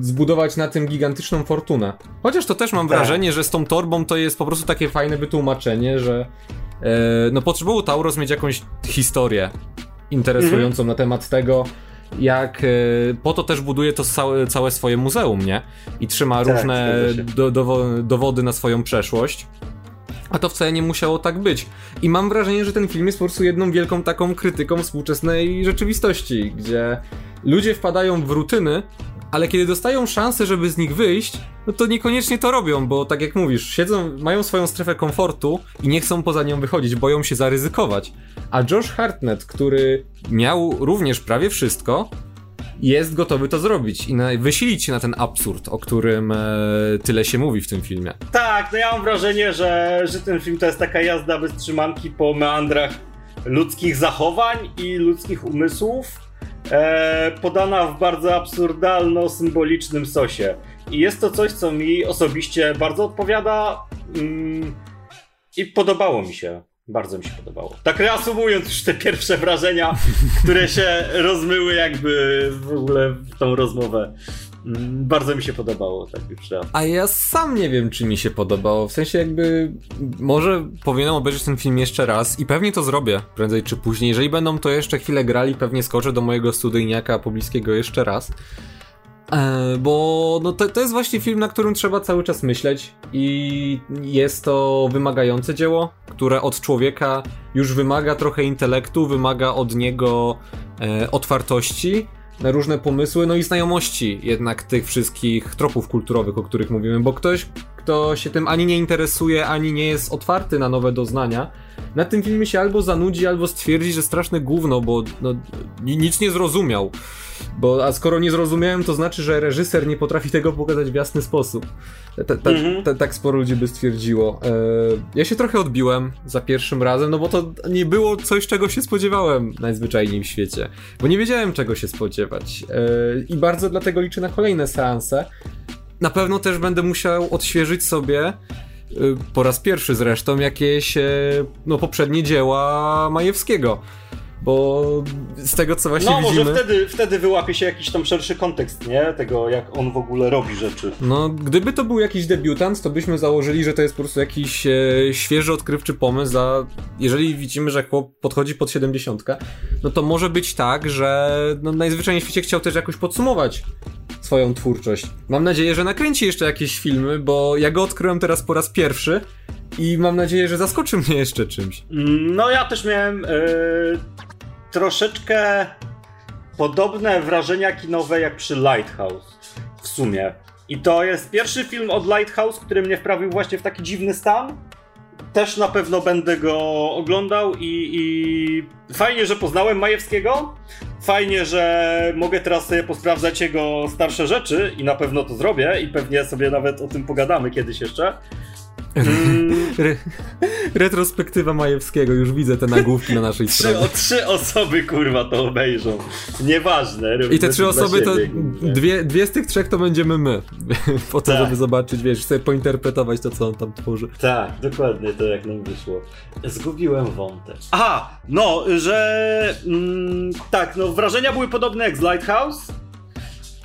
zbudować na tym gigantyczną fortunę. Chociaż to też mam tak. wrażenie, że z tą torbą to jest po prostu takie fajne wytłumaczenie, że no potrzebował Tauros mieć jakąś historię interesującą mhm. na temat tego, jak e, po to też buduje to całe, całe swoje muzeum, nie? I trzyma tak, różne do, do, dowody na swoją przeszłość. A to wcale nie musiało tak być. I mam wrażenie, że ten film jest po prostu jedną wielką taką krytyką współczesnej rzeczywistości, gdzie ludzie wpadają w rutyny, ale kiedy dostają szansę, żeby z nich wyjść, no to niekoniecznie to robią, bo tak jak mówisz, siedzą, mają swoją strefę komfortu i nie chcą poza nią wychodzić, boją się zaryzykować. A Josh Hartnett, który miał również prawie wszystko, jest gotowy to zrobić i na, wysilić się na ten absurd, o którym e, tyle się mówi w tym filmie. Tak, no ja mam wrażenie, że, że ten film to jest taka jazda bez trzymanki po meandrach ludzkich zachowań i ludzkich umysłów, e, podana w bardzo absurdalno-symbolicznym sosie. I jest to coś, co mi osobiście bardzo odpowiada mm, i podobało mi się. Bardzo mi się podobało. Tak reasumując już te pierwsze wrażenia, które się rozmyły jakby w ogóle w tą rozmowę. Mm, bardzo mi się podobało, tak już. A ja sam nie wiem, czy mi się podobało. W sensie jakby może powinienem obejrzeć ten film jeszcze raz i pewnie to zrobię prędzej czy później. Jeżeli będą to jeszcze chwilę grali, pewnie skoczę do mojego studyjniaka pobliskiego jeszcze raz E, bo no to, to jest właśnie film, na którym trzeba cały czas myśleć i jest to wymagające dzieło, które od człowieka już wymaga trochę intelektu, wymaga od niego e, otwartości różne pomysły, no i znajomości jednak tych wszystkich tropów kulturowych, o których mówimy, bo ktoś, kto się tym ani nie interesuje, ani nie jest otwarty na nowe doznania, na tym filmie się albo zanudzi, albo stwierdzi, że straszne gówno, bo no, nic nie zrozumiał. Bo, a skoro nie zrozumiałem, to znaczy, że reżyser nie potrafi tego pokazać w jasny sposób. Ta, ta, mhm. ta, tak sporo ludzi by stwierdziło. E, ja się trochę odbiłem za pierwszym razem, no bo to nie było coś, czego się spodziewałem najzwyczajniej w świecie. Bo nie wiedziałem, czego się spodziewać. E, I bardzo dlatego liczę na kolejne seanse. Na pewno też będę musiał odświeżyć sobie po raz pierwszy zresztą jakieś e, no, poprzednie dzieła Majewskiego. Bo z tego co właśnie no, widzimy... No może wtedy, wtedy wyłapie się jakiś tam szerszy kontekst, nie? Tego jak on w ogóle robi rzeczy. No, gdyby to był jakiś debiutant, to byśmy założyli, że to jest po prostu jakiś e, świeży, odkrywczy pomysł, a jeżeli widzimy, że chłop podchodzi pod 70, no to może być tak, że no, najzwyczajniej w świecie chciał też jakoś podsumować swoją twórczość. Mam nadzieję, że nakręci jeszcze jakieś filmy, bo ja go odkryłem teraz po raz pierwszy i mam nadzieję, że zaskoczy mnie jeszcze czymś. No ja też miałem yy, troszeczkę podobne wrażenia kinowe jak przy Lighthouse w sumie. I to jest pierwszy film od Lighthouse, który mnie wprawił właśnie w taki dziwny stan. Też na pewno będę go oglądał i, i fajnie, że poznałem Majewskiego, fajnie, że mogę teraz sobie posprawdzać jego starsze rzeczy i na pewno to zrobię i pewnie sobie nawet o tym pogadamy kiedyś jeszcze. Re retrospektywa Majewskiego, już widzę te nagłówki na naszej trzy, stronie. O trzy osoby kurwa to obejrzą. Nieważne. I te trzy osoby to dwie, dwie z tych trzech to będziemy my. po to, tak. żeby zobaczyć, wiesz, sobie pointerpretować to, co on tam tworzy. Tak, dokładnie to jak nam wyszło. Zgubiłem wątek. Aha, no, że mm, tak, no wrażenia były podobne jak z Lighthouse.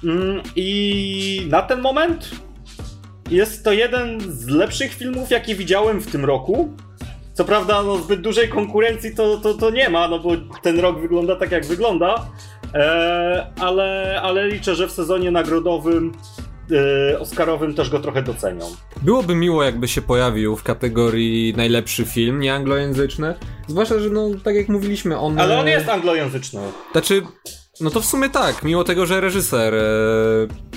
Mm, I na ten moment jest to jeden z lepszych filmów, jakie widziałem w tym roku. Co prawda, no, zbyt dużej konkurencji to, to, to nie ma, no bo ten rok wygląda tak, jak wygląda. E, ale, ale liczę, że w sezonie nagrodowym e, Oscarowym też go trochę docenią. Byłoby miło, jakby się pojawił w kategorii najlepszy film, nie anglojęzyczny. Zwłaszcza, że no, tak jak mówiliśmy, on... Ale on jest anglojęzyczny. Znaczy, no to w sumie tak, mimo tego, że reżyser e,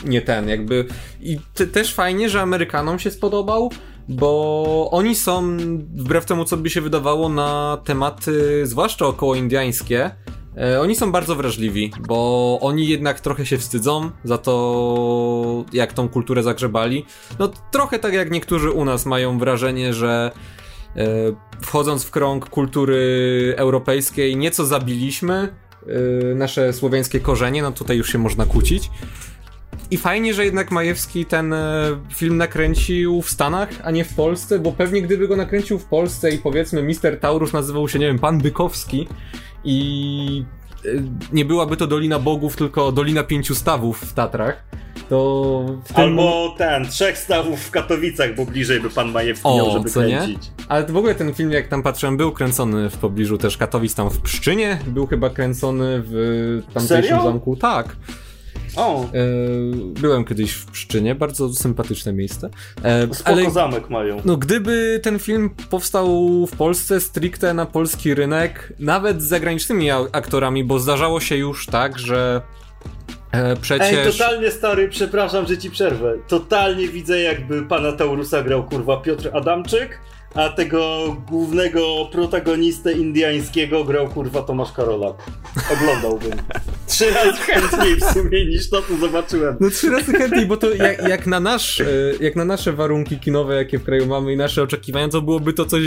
nie ten, jakby. I te, też fajnie, że Amerykanom się spodobał, bo oni są, wbrew temu co by się wydawało, na tematy, zwłaszcza około indiańskie. E, oni są bardzo wrażliwi, bo oni jednak trochę się wstydzą za to, jak tą kulturę zagrzebali. No trochę tak jak niektórzy u nas mają wrażenie, że e, wchodząc w krąg kultury europejskiej nieco zabiliśmy, nasze słowiańskie korzenie, no tutaj już się można kłócić. I fajnie, że jednak Majewski ten e, film nakręcił w Stanach, a nie w Polsce, bo pewnie gdyby go nakręcił w Polsce i powiedzmy Mister Taurus nazywał się, nie wiem, Pan Bykowski i e, nie byłaby to Dolina Bogów, tylko Dolina Pięciu Stawów w Tatrach, to w tym... Albo ten, trzech stawów w Katowicach, bo bliżej by pan Majewski o, miał, żeby co kręcić. Nie? Ale w ogóle ten film, jak tam patrzyłem, był kręcony w pobliżu też Katowic, tam w Pszczynie, był chyba kręcony w tamtejszym Serio? zamku. Tak. O. E, byłem kiedyś w Pszczynie, bardzo sympatyczne miejsce. E, Spoko ale, zamek mają. No, gdyby ten film powstał w Polsce stricte na polski rynek, nawet z zagranicznymi aktorami, bo zdarzało się już tak, że przecież... Ej, totalnie stary, przepraszam, że ci przerwę. Totalnie widzę, jakby pana Taurusa grał kurwa Piotr Adamczyk, a tego głównego protagonistę indiańskiego grał kurwa Tomasz Karolak. Oglądałbym. Trzy razy chętniej w sumie niż to, co zobaczyłem. No trzy razy chętniej, bo to jak, jak, na nasz, e, jak na nasze warunki kinowe, jakie w kraju mamy i nasze oczekiwania, to byłoby to coś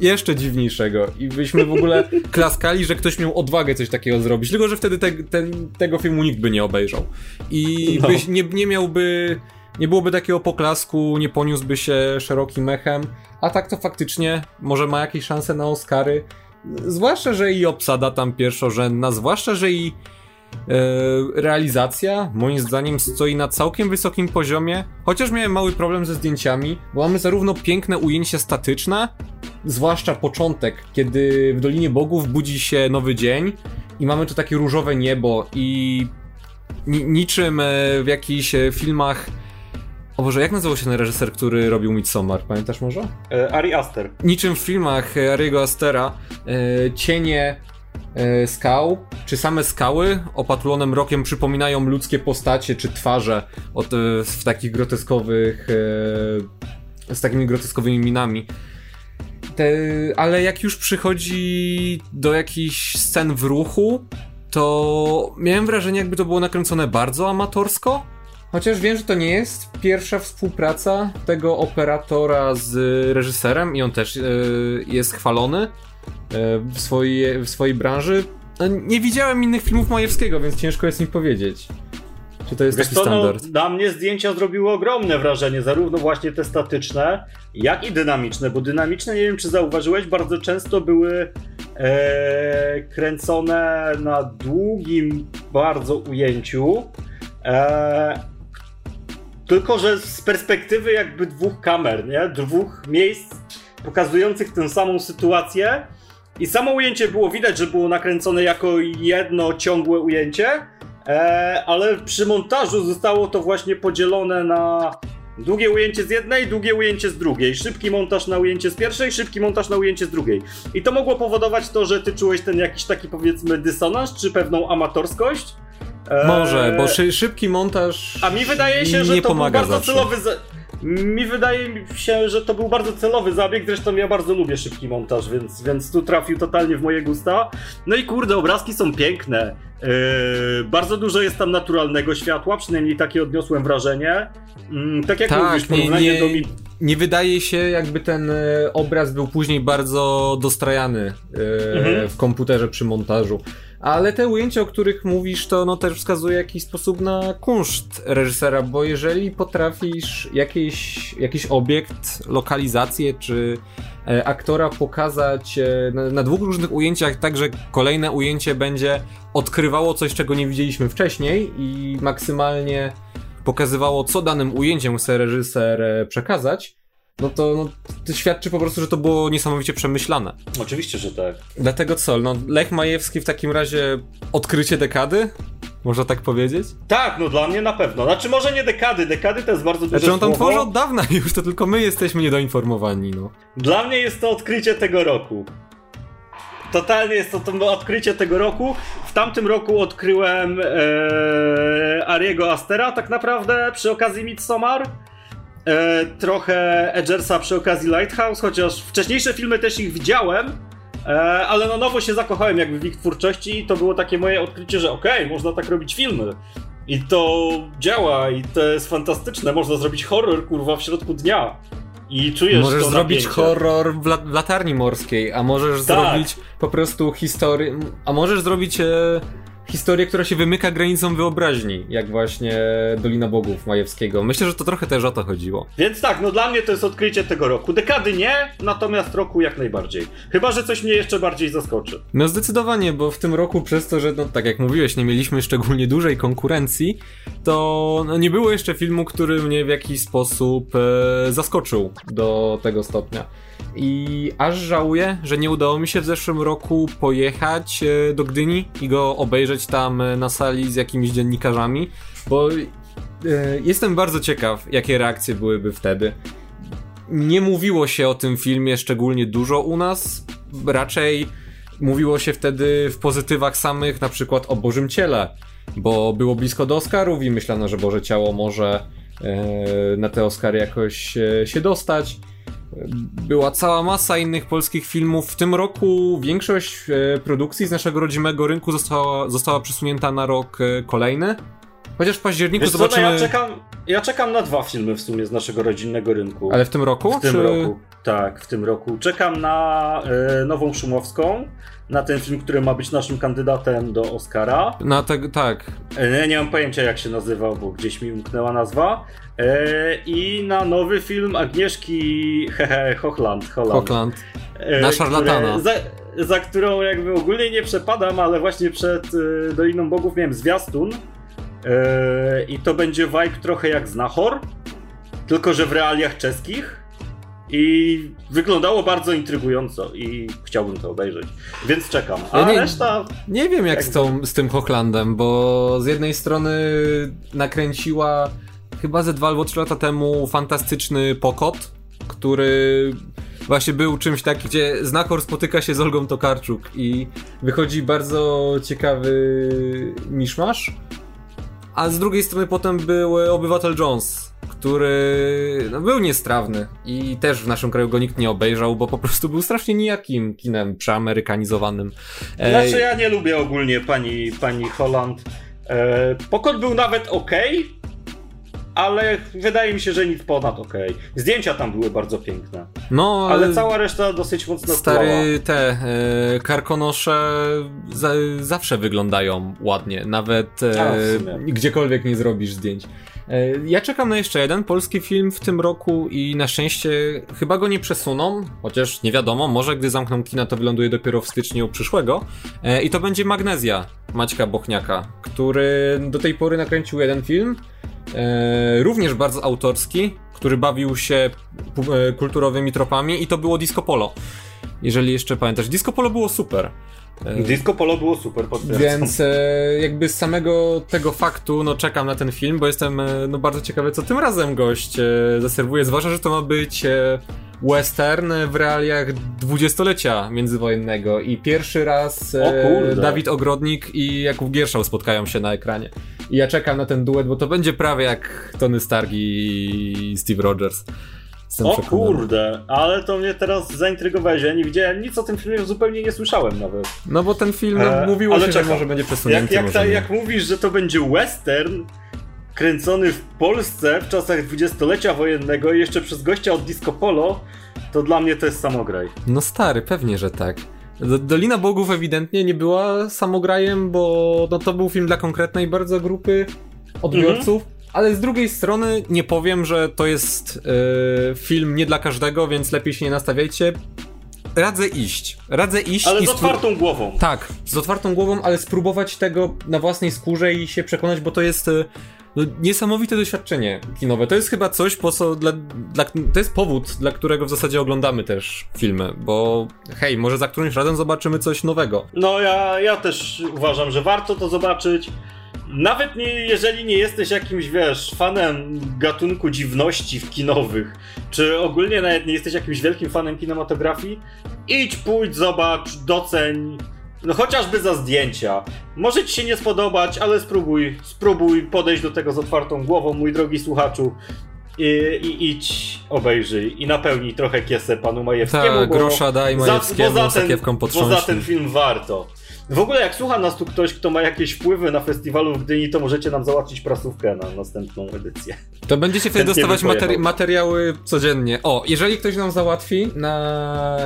jeszcze dziwniejszego i byśmy w ogóle klaskali, że ktoś miał odwagę coś takiego zrobić, tylko że wtedy te, ten, tego filmu nikt by nie obejrzał. I no. byś nie, nie miałby nie byłoby takiego poklasku, nie poniósłby się szerokim mechem, a tak to faktycznie może ma jakieś szanse na Oscary. Zwłaszcza, że i obsada tam pierwszorzędna, zwłaszcza, że i e, realizacja moim zdaniem stoi na całkiem wysokim poziomie, chociaż miałem mały problem ze zdjęciami, bo mamy zarówno piękne ujęcie statyczne, zwłaszcza początek, kiedy w Dolinie Bogów budzi się nowy dzień i mamy tu takie różowe niebo i ni niczym w jakichś filmach o Boże, jak nazywał się ten reżyser, który robił Midsommar? Pamiętasz może? E, Ari Aster. Niczym w filmach Ariego Astera, e, cienie e, skał, czy same skały opatulone mrokiem przypominają ludzkie postacie czy twarze od, e, w takich groteskowych, e, z takimi groteskowymi minami. Te, ale jak już przychodzi do jakichś scen w ruchu, to miałem wrażenie, jakby to było nakręcone bardzo amatorsko Chociaż wiem, że to nie jest pierwsza współpraca tego operatora z reżyserem i on też yy, jest chwalony yy, w, swojej, w swojej branży. No, nie widziałem innych filmów Majewskiego, więc ciężko jest mi powiedzieć. Czy to jest Wiesz taki to, no, standard? No, na mnie zdjęcia zrobiły ogromne wrażenie, zarówno właśnie te statyczne, jak i dynamiczne, bo dynamiczne, nie wiem czy zauważyłeś, bardzo często były e, kręcone na długim bardzo ujęciu. E, tylko, że z perspektywy jakby dwóch kamer, nie? Dwóch miejsc pokazujących tę samą sytuację. I samo ujęcie było widać, że było nakręcone jako jedno ciągłe ujęcie, e, ale przy montażu zostało to właśnie podzielone na długie ujęcie z jednej, długie ujęcie z drugiej, szybki montaż na ujęcie z pierwszej, szybki montaż na ujęcie z drugiej. I to mogło powodować to, że ty czułeś ten jakiś taki powiedzmy dysonans, czy pewną amatorskość, może, bo eee, szybki montaż. A mi wydaje się, że to był bardzo zawsze. celowy. Za... Mi wydaje się, że to był bardzo celowy zabieg, zresztą ja bardzo lubię szybki montaż, więc, więc tu trafił totalnie w moje gusta. No i kurde, obrazki są piękne. Yy, bardzo dużo jest tam naturalnego światła, przynajmniej takie odniosłem wrażenie. Yy, tak jak tak, mówisz, porównanie nie, do mi... Nie wydaje się, jakby ten e, obraz był później bardzo dostrajany yy, mhm. w komputerze przy montażu. Ale te ujęcia, o których mówisz, to no też wskazuje jakiś sposób na kunszt reżysera, bo jeżeli potrafisz jakiś, jakiś obiekt, lokalizację czy e, aktora pokazać e, na, na, dwóch różnych ujęciach, tak że kolejne ujęcie będzie odkrywało coś, czego nie widzieliśmy wcześniej i maksymalnie pokazywało, co danym ujęciem chce reżyser e, przekazać, no to, no, to świadczy po prostu, że to było niesamowicie przemyślane. Oczywiście, że tak. Dlatego co, no Lech Majewski w takim razie odkrycie dekady? Można tak powiedzieć? Tak, no dla mnie na pewno. Znaczy może nie dekady, dekady to jest bardzo duże Znaczy on tam tworzy od dawna już, to tylko my jesteśmy niedoinformowani, no. Dla mnie jest to odkrycie tego roku. Totalnie jest to, to odkrycie tego roku. W tamtym roku odkryłem ee, Ariego Astera tak naprawdę przy okazji Midsommar e, trochę Edgersa przy okazji Lighthouse, chociaż wcześniejsze filmy też ich widziałem, e, ale na nowo się zakochałem jakby w ich twórczości i to było takie moje odkrycie, że okej, okay, można tak robić filmy. I to działa i to jest fantastyczne. Można zrobić horror, kurwa, w środku dnia. I czujesz Możesz to zrobić napięcie. horror w, la w, latarni morskiej, a możesz tak. zrobić po prostu historię. A możesz zrobić e, historię, która się wymyka granicą wyobraźni, jak właśnie Dolina Bogów Majewskiego. Myślę, że to trochę też o to chodziło. Więc tak, no dla mnie to jest odkrycie tego roku. Dekady nie, natomiast roku jak najbardziej. Chyba, że coś mnie jeszcze bardziej zaskoczy. No zdecydowanie, bo w tym roku przez to, że no tak jak mówiłeś, nie mieliśmy szczególnie dużej konkurencji, to no, nie było jeszcze filmu, który mnie w jakiś sposób e, zaskoczył do tego stopnia. I aż żałuję, że nie udało mi się w zeszłym roku pojechać e, do Gdyni i go obejrzeć tam e, na sali z jakimiś dziennikarzami, bo e, jestem bardzo ciekaw, jakie reakcje byłyby wtedy. Nie mówiło się o tym filmie szczególnie dużo u nas, raczej mówiło się wtedy w pozytywach samych, na przykład o Bożym Ciele, bo było blisko do Oscarów i myślano, że Boże Ciało może na te Oscary jakoś się dostać. Była cała masa innych polskich filmów. W tym roku większość e, produkcji z naszego rodzimego rynku została, została przesunięta na rok e, kolejny. Chociaż w październiku Wiesz zobaczymy... Co, no ja, czekam, ja czekam na dwa filmy w sumie z naszego rodzinnego rynku. Ale w tym roku? W tym czy... roku, tak, w tym roku. Czekam na e, Nową Szumowską, na ten film, który ma być naszym kandydatem do Oscara. Na te, tak. E, nie mam pojęcia jak się nazywał, bo gdzieś mi umknęła nazwa. E, I na nowy film Agnieszki hehe, Hochland. Holland, Hochland. Na szarlatana. Za, za, którą jakby ogólnie nie przepadam, ale właśnie przed Doliną Bogów miałem zwiastun. I to będzie vibe trochę jak Znachor, tylko że w realiach czeskich. I wyglądało bardzo intrygująco i chciałbym to obejrzeć, więc czekam. A Ja nie- reszta... Nie wiem jak Jak z, tą, z tym Hochlandem, bo z jednej strony nakręciła chyba ze dwa albo trzy lata temu fantastyczny Pokot, który właśnie był czymś takim, gdzie Znachor spotyka się z Olgą Tokarczuk i wychodzi bardzo ciekawy miszmasz. A z drugiej strony potem był Obywatel Jones, który no, był niestrawny i też w naszym kraju go nikt nie obejrzał, bo po prostu był strasznie nijakim kinem przeamerykanizowanym. Ej, Znaczy ja nie lubię ogólnie pani, pani Holland. E, Pokot był nawet ok, ale wydaje mi się, że nic ponad ok. Zdjęcia tam były bardzo piękne, no, ale cała reszta dosyć mocno. Stary, te e, karkonosze za, zawsze wyglądają ładnie, nawet e, gdziekolwiek nie zrobisz zdjęć. E, ja czekam na jeszcze jeden polski film w tym roku i na szczęście chyba go nie przesuną, chociaż nie wiadomo, może gdy zamkną kina to wyląduje dopiero w styczniu przyszłego. E, I to będzie Magnezja Maćka Bochniaka, który do tej pory nakręcił jeden film, e, również bardzo autorski, który bawił się kulturowymi tropami i to było Disco Polo. Jeżeli jeszcze pamiętasz, Disco Polo było super. E, Disco Polo było super, potwierdzam. więc e, jakby z samego tego faktu, no czekam na ten film, bo jestem e, no bardzo ciekawy, co tym razem gość e, zaserwuje, zwłaszcza, że to ma być e, western w realiach dwudziestolecia międzywojennego i pierwszy raz kurde. Dawid Ogrodnik i Jakub Gierszał spotkają się na ekranie. I ja czekam na ten duet, bo to będzie prawie jak Tony Stark i Steve Rogers. Jestem O przekonany. kurde, ale to mnie teraz zaintrygowałeś, ja nie widziałem nic o tym filmie, zupełnie nie słyszałem nawet. No bo ten film, E, mówiło ale się, czekam. że może będzie Jak, przesunięty. jak, może ta, jak mówisz, że to będzie western kręcony w Polsce w czasach dwudziestolecia wojennego i jeszcze przez gościa od Disco Polo, to dla mnie to jest samograj. No stary, pewnie, że tak. Do- Dolina Bogów ewidentnie nie była samograjem, bo no, to był film dla konkretnej bardzo grupy odbiorców. Ale z drugiej strony nie powiem, że to jest e, film nie dla każdego, więc lepiej się nie nastawiajcie. Radzę iść. Radzę iść Ale z otwartą głową. Tak, z otwartą głową, ale spróbować tego na własnej skórze i się przekonać, bo to jest e, no, niesamowite doświadczenie kinowe. To jest chyba coś, po co dla, dla, to jest powód, dla którego w zasadzie oglądamy też filmy, bo hej, może za którymś razem zobaczymy coś nowego. No ja, ja też uważam, że warto to zobaczyć. Nawet nie, jeżeli nie jesteś jakimś, wiesz, fanem gatunku dziwności kinowych, czy ogólnie nawet nie jesteś jakimś wielkim fanem kinematografii, idź, pójdź, zobacz, doceń, no chociażby za zdjęcia. Może ci się nie spodobać, ale spróbuj, spróbuj podejść do tego z otwartą głową, mój drogi słuchaczu. I, i idź, obejrzyj i napełnij trochę kiesę panu Majewskiemu, Tak, grosza daj Majewskiemu, za, bo za ten, sakiewką bo za ten film warto. W ogóle jak słucha nas tu ktoś, kto ma jakieś wpływy na festiwalu w Gdyni, to możecie nam załatwić prasówkę na następną edycję. To będziecie wtedy dostawać materi- materiały codziennie. O, jeżeli ktoś nam załatwi na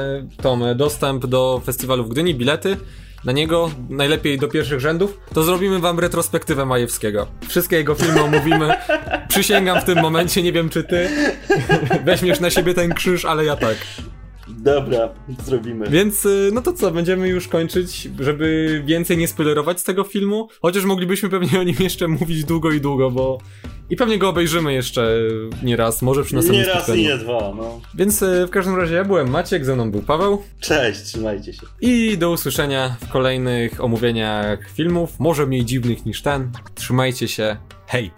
tą e, dostęp do festiwalu w Gdyni, bilety na niego, najlepiej do pierwszych rzędów, to zrobimy wam retrospektywę Majewskiego. Wszystkie jego filmy omówimy. Przysięgam w tym momencie, nie wiem czy ty weźmiesz na siebie ten krzyż, ale ja tak. Dobra, zrobimy. Więc y, no to co, będziemy już kończyć, żeby więcej nie spoilerować z tego filmu. Chociaż moglibyśmy pewnie o nim jeszcze mówić długo i długo, bo i pewnie go obejrzymy jeszcze nie raz, może przy następnym Nie raz i spotkaniu. nie dwa, no. Więc y, w każdym razie ja byłem Maciek, ze mną był Paweł Cześć, trzymajcie się. i do usłyszenia w kolejnych omówieniach filmów, może mniej dziwnych niż ten. Trzymajcie się, hej!